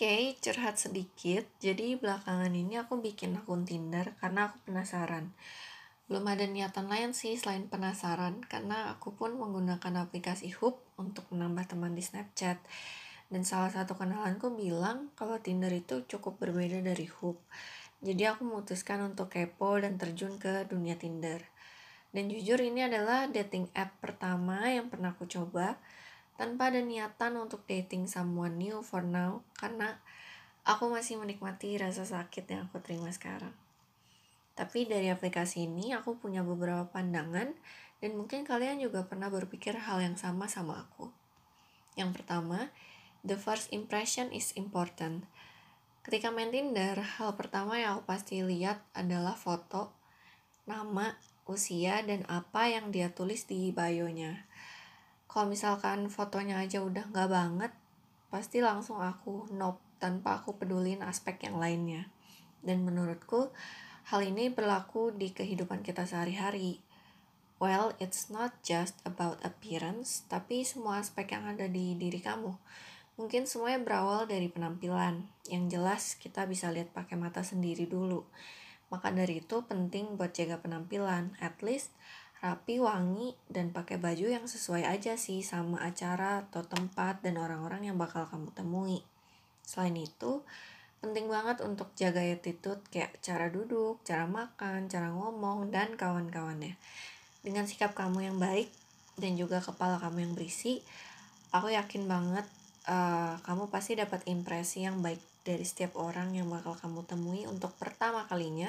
Oke, curhat sedikit. Jadi belakangan ini aku bikin akun Tinder karena aku penasaran. Belum ada niatan lain sih selain penasaran karena aku pun menggunakan aplikasi Hoop untuk menambah teman di Snapchat. Dan salah satu kenalanku bilang kalau Tinder itu cukup berbeda dari Hoop. Jadi aku memutuskan untuk kepo dan terjun ke dunia Tinder. Dan jujur ini adalah dating app pertama yang pernah aku coba tanpa ada niatan untuk dating someone new for now karena aku masih menikmati rasa sakit yang aku terima sekarang. Tapi dari aplikasi ini aku punya beberapa pandangan dan mungkin kalian juga pernah berpikir hal yang sama sama aku. Yang pertama, the first impression is important. Ketika main Tinder, hal pertama yang aku pasti lihat adalah foto, nama, usia, dan apa yang dia tulis di bio-nya kalau misalkan fotonya aja udah nggak banget pasti langsung aku nope tanpa aku pedulin aspek yang lainnya. Dan menurutku hal ini berlaku di kehidupan kita sehari-hari. Well it's not just about appearance tapi semua aspek yang ada di diri kamu. Mungkin semuanya berawal dari penampilan. Yang jelas kita bisa lihat pakai mata sendiri dulu. Maka dari itu penting buat jaga penampilan. At least rapi, wangi, dan pakai baju yang sesuai aja sih sama acara atau tempat dan orang-orang yang bakal kamu temui. Selain itu, penting banget untuk jaga attitude kayak cara duduk, cara makan, cara ngomong, dan kawan-kawannya. Dengan sikap kamu yang baik dan juga kepala kamu yang berisi, aku yakin banget uh, kamu pasti dapat impresi yang baik dari setiap orang yang bakal kamu temui untuk pertama kalinya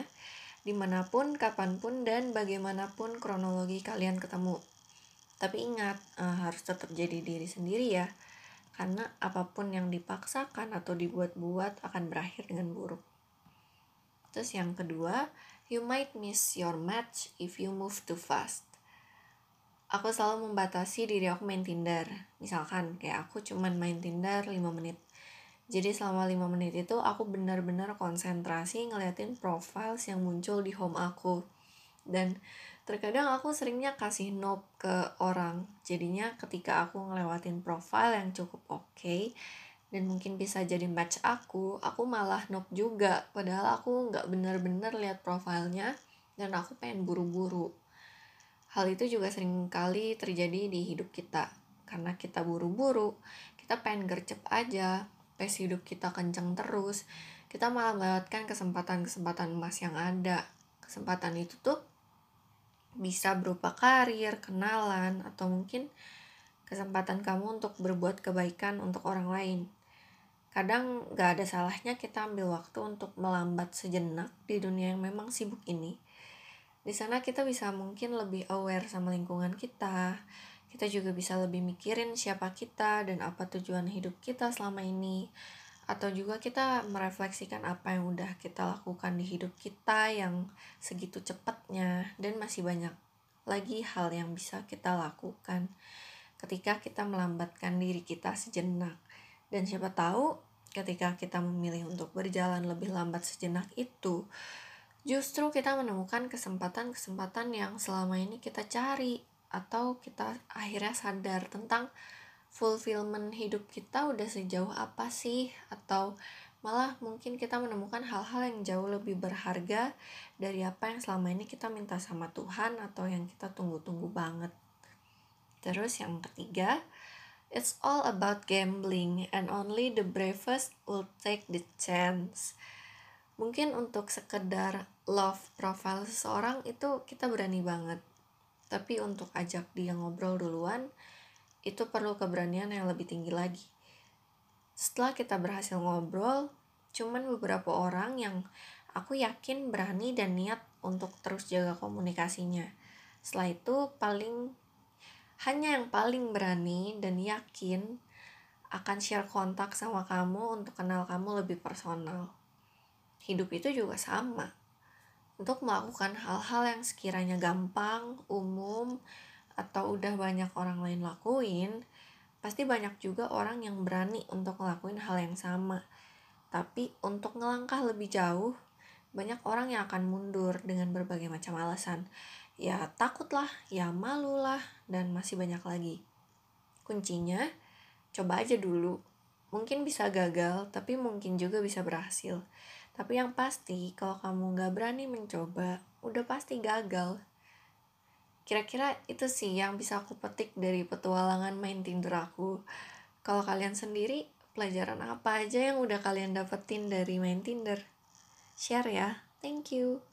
di mana pun, kapan pun, dan bagaimanapun kronologi kalian ketemu. Tapi ingat, uh, harus tetap jadi diri sendiri ya, karena apa pun yang dipaksakan atau dibuat-buat akan berakhir dengan buruk. Terus yang kedua, you might miss your match if you move too fast. Aku selalu membatasi diri aku main Tinder. Misalkan kayak aku cuman main Tinder 5 menit jadi selama 5 menit itu aku benar-benar konsentrasi ngeliatin profiles yang muncul di home aku. Dan terkadang aku seringnya kasih nope ke orang. Jadinya ketika aku ngelewatin profile yang cukup oke okay, dan mungkin bisa jadi match aku, aku malah nope juga. Padahal aku nggak benar-benar lihat profilnya dan aku pengen buru-buru. Hal itu juga sering kali terjadi di hidup kita. Karena kita buru-buru, kita pengen gercep aja, pace hidup kita kenceng terus, kita malah melewatkan kesempatan-kesempatan emas yang ada. Kesempatan itu tuh bisa berupa karir, kenalan, atau mungkin kesempatan kamu untuk berbuat kebaikan untuk orang lain. Kadang gak ada salahnya kita ambil waktu untuk melambat sejenak di dunia yang memang sibuk ini. Di sana kita bisa mungkin lebih aware sama lingkungan kita, kita juga bisa lebih mikirin siapa kita dan apa tujuan hidup kita selama ini. Atau juga kita merefleksikan apa yang udah kita lakukan di hidup kita yang segitu cepatnya dan masih banyak lagi hal yang bisa kita lakukan ketika kita melambatkan diri kita sejenak. Dan siapa tahu ketika kita memilih untuk berjalan lebih lambat sejenak itu justru kita menemukan kesempatan-kesempatan yang selama ini kita cari atau kita akhirnya sadar tentang fulfillment hidup kita udah sejauh apa sih atau malah mungkin kita menemukan hal-hal yang jauh lebih berharga dari apa yang selama ini kita minta sama Tuhan atau yang kita tunggu-tunggu banget. Terus yang ketiga, it's all about gambling and only the bravest will take the chance. Mungkin untuk sekedar love profile seseorang itu kita berani banget tapi untuk ajak dia ngobrol duluan, itu perlu keberanian yang lebih tinggi lagi. Setelah kita berhasil ngobrol, cuman beberapa orang yang aku yakin berani dan niat untuk terus jaga komunikasinya. Setelah itu paling hanya yang paling berani dan yakin akan share kontak sama kamu untuk kenal kamu lebih personal. Hidup itu juga sama untuk melakukan hal-hal yang sekiranya gampang, umum, atau udah banyak orang lain lakuin, pasti banyak juga orang yang berani untuk ngelakuin hal yang sama. Tapi untuk ngelangkah lebih jauh, banyak orang yang akan mundur dengan berbagai macam alasan. Ya takutlah, ya malulah, dan masih banyak lagi. Kuncinya, coba aja dulu. mungkin bisa gagal, tapi mungkin juga bisa berhasil. Tapi yang pasti, kalau kamu gak berani mencoba, udah pasti gagal. Kira-kira itu sih yang bisa aku petik dari petualangan main Tinder aku. Kalau kalian sendiri, pelajaran apa aja yang udah kalian dapetin dari main Tinder? Share ya. Thank you.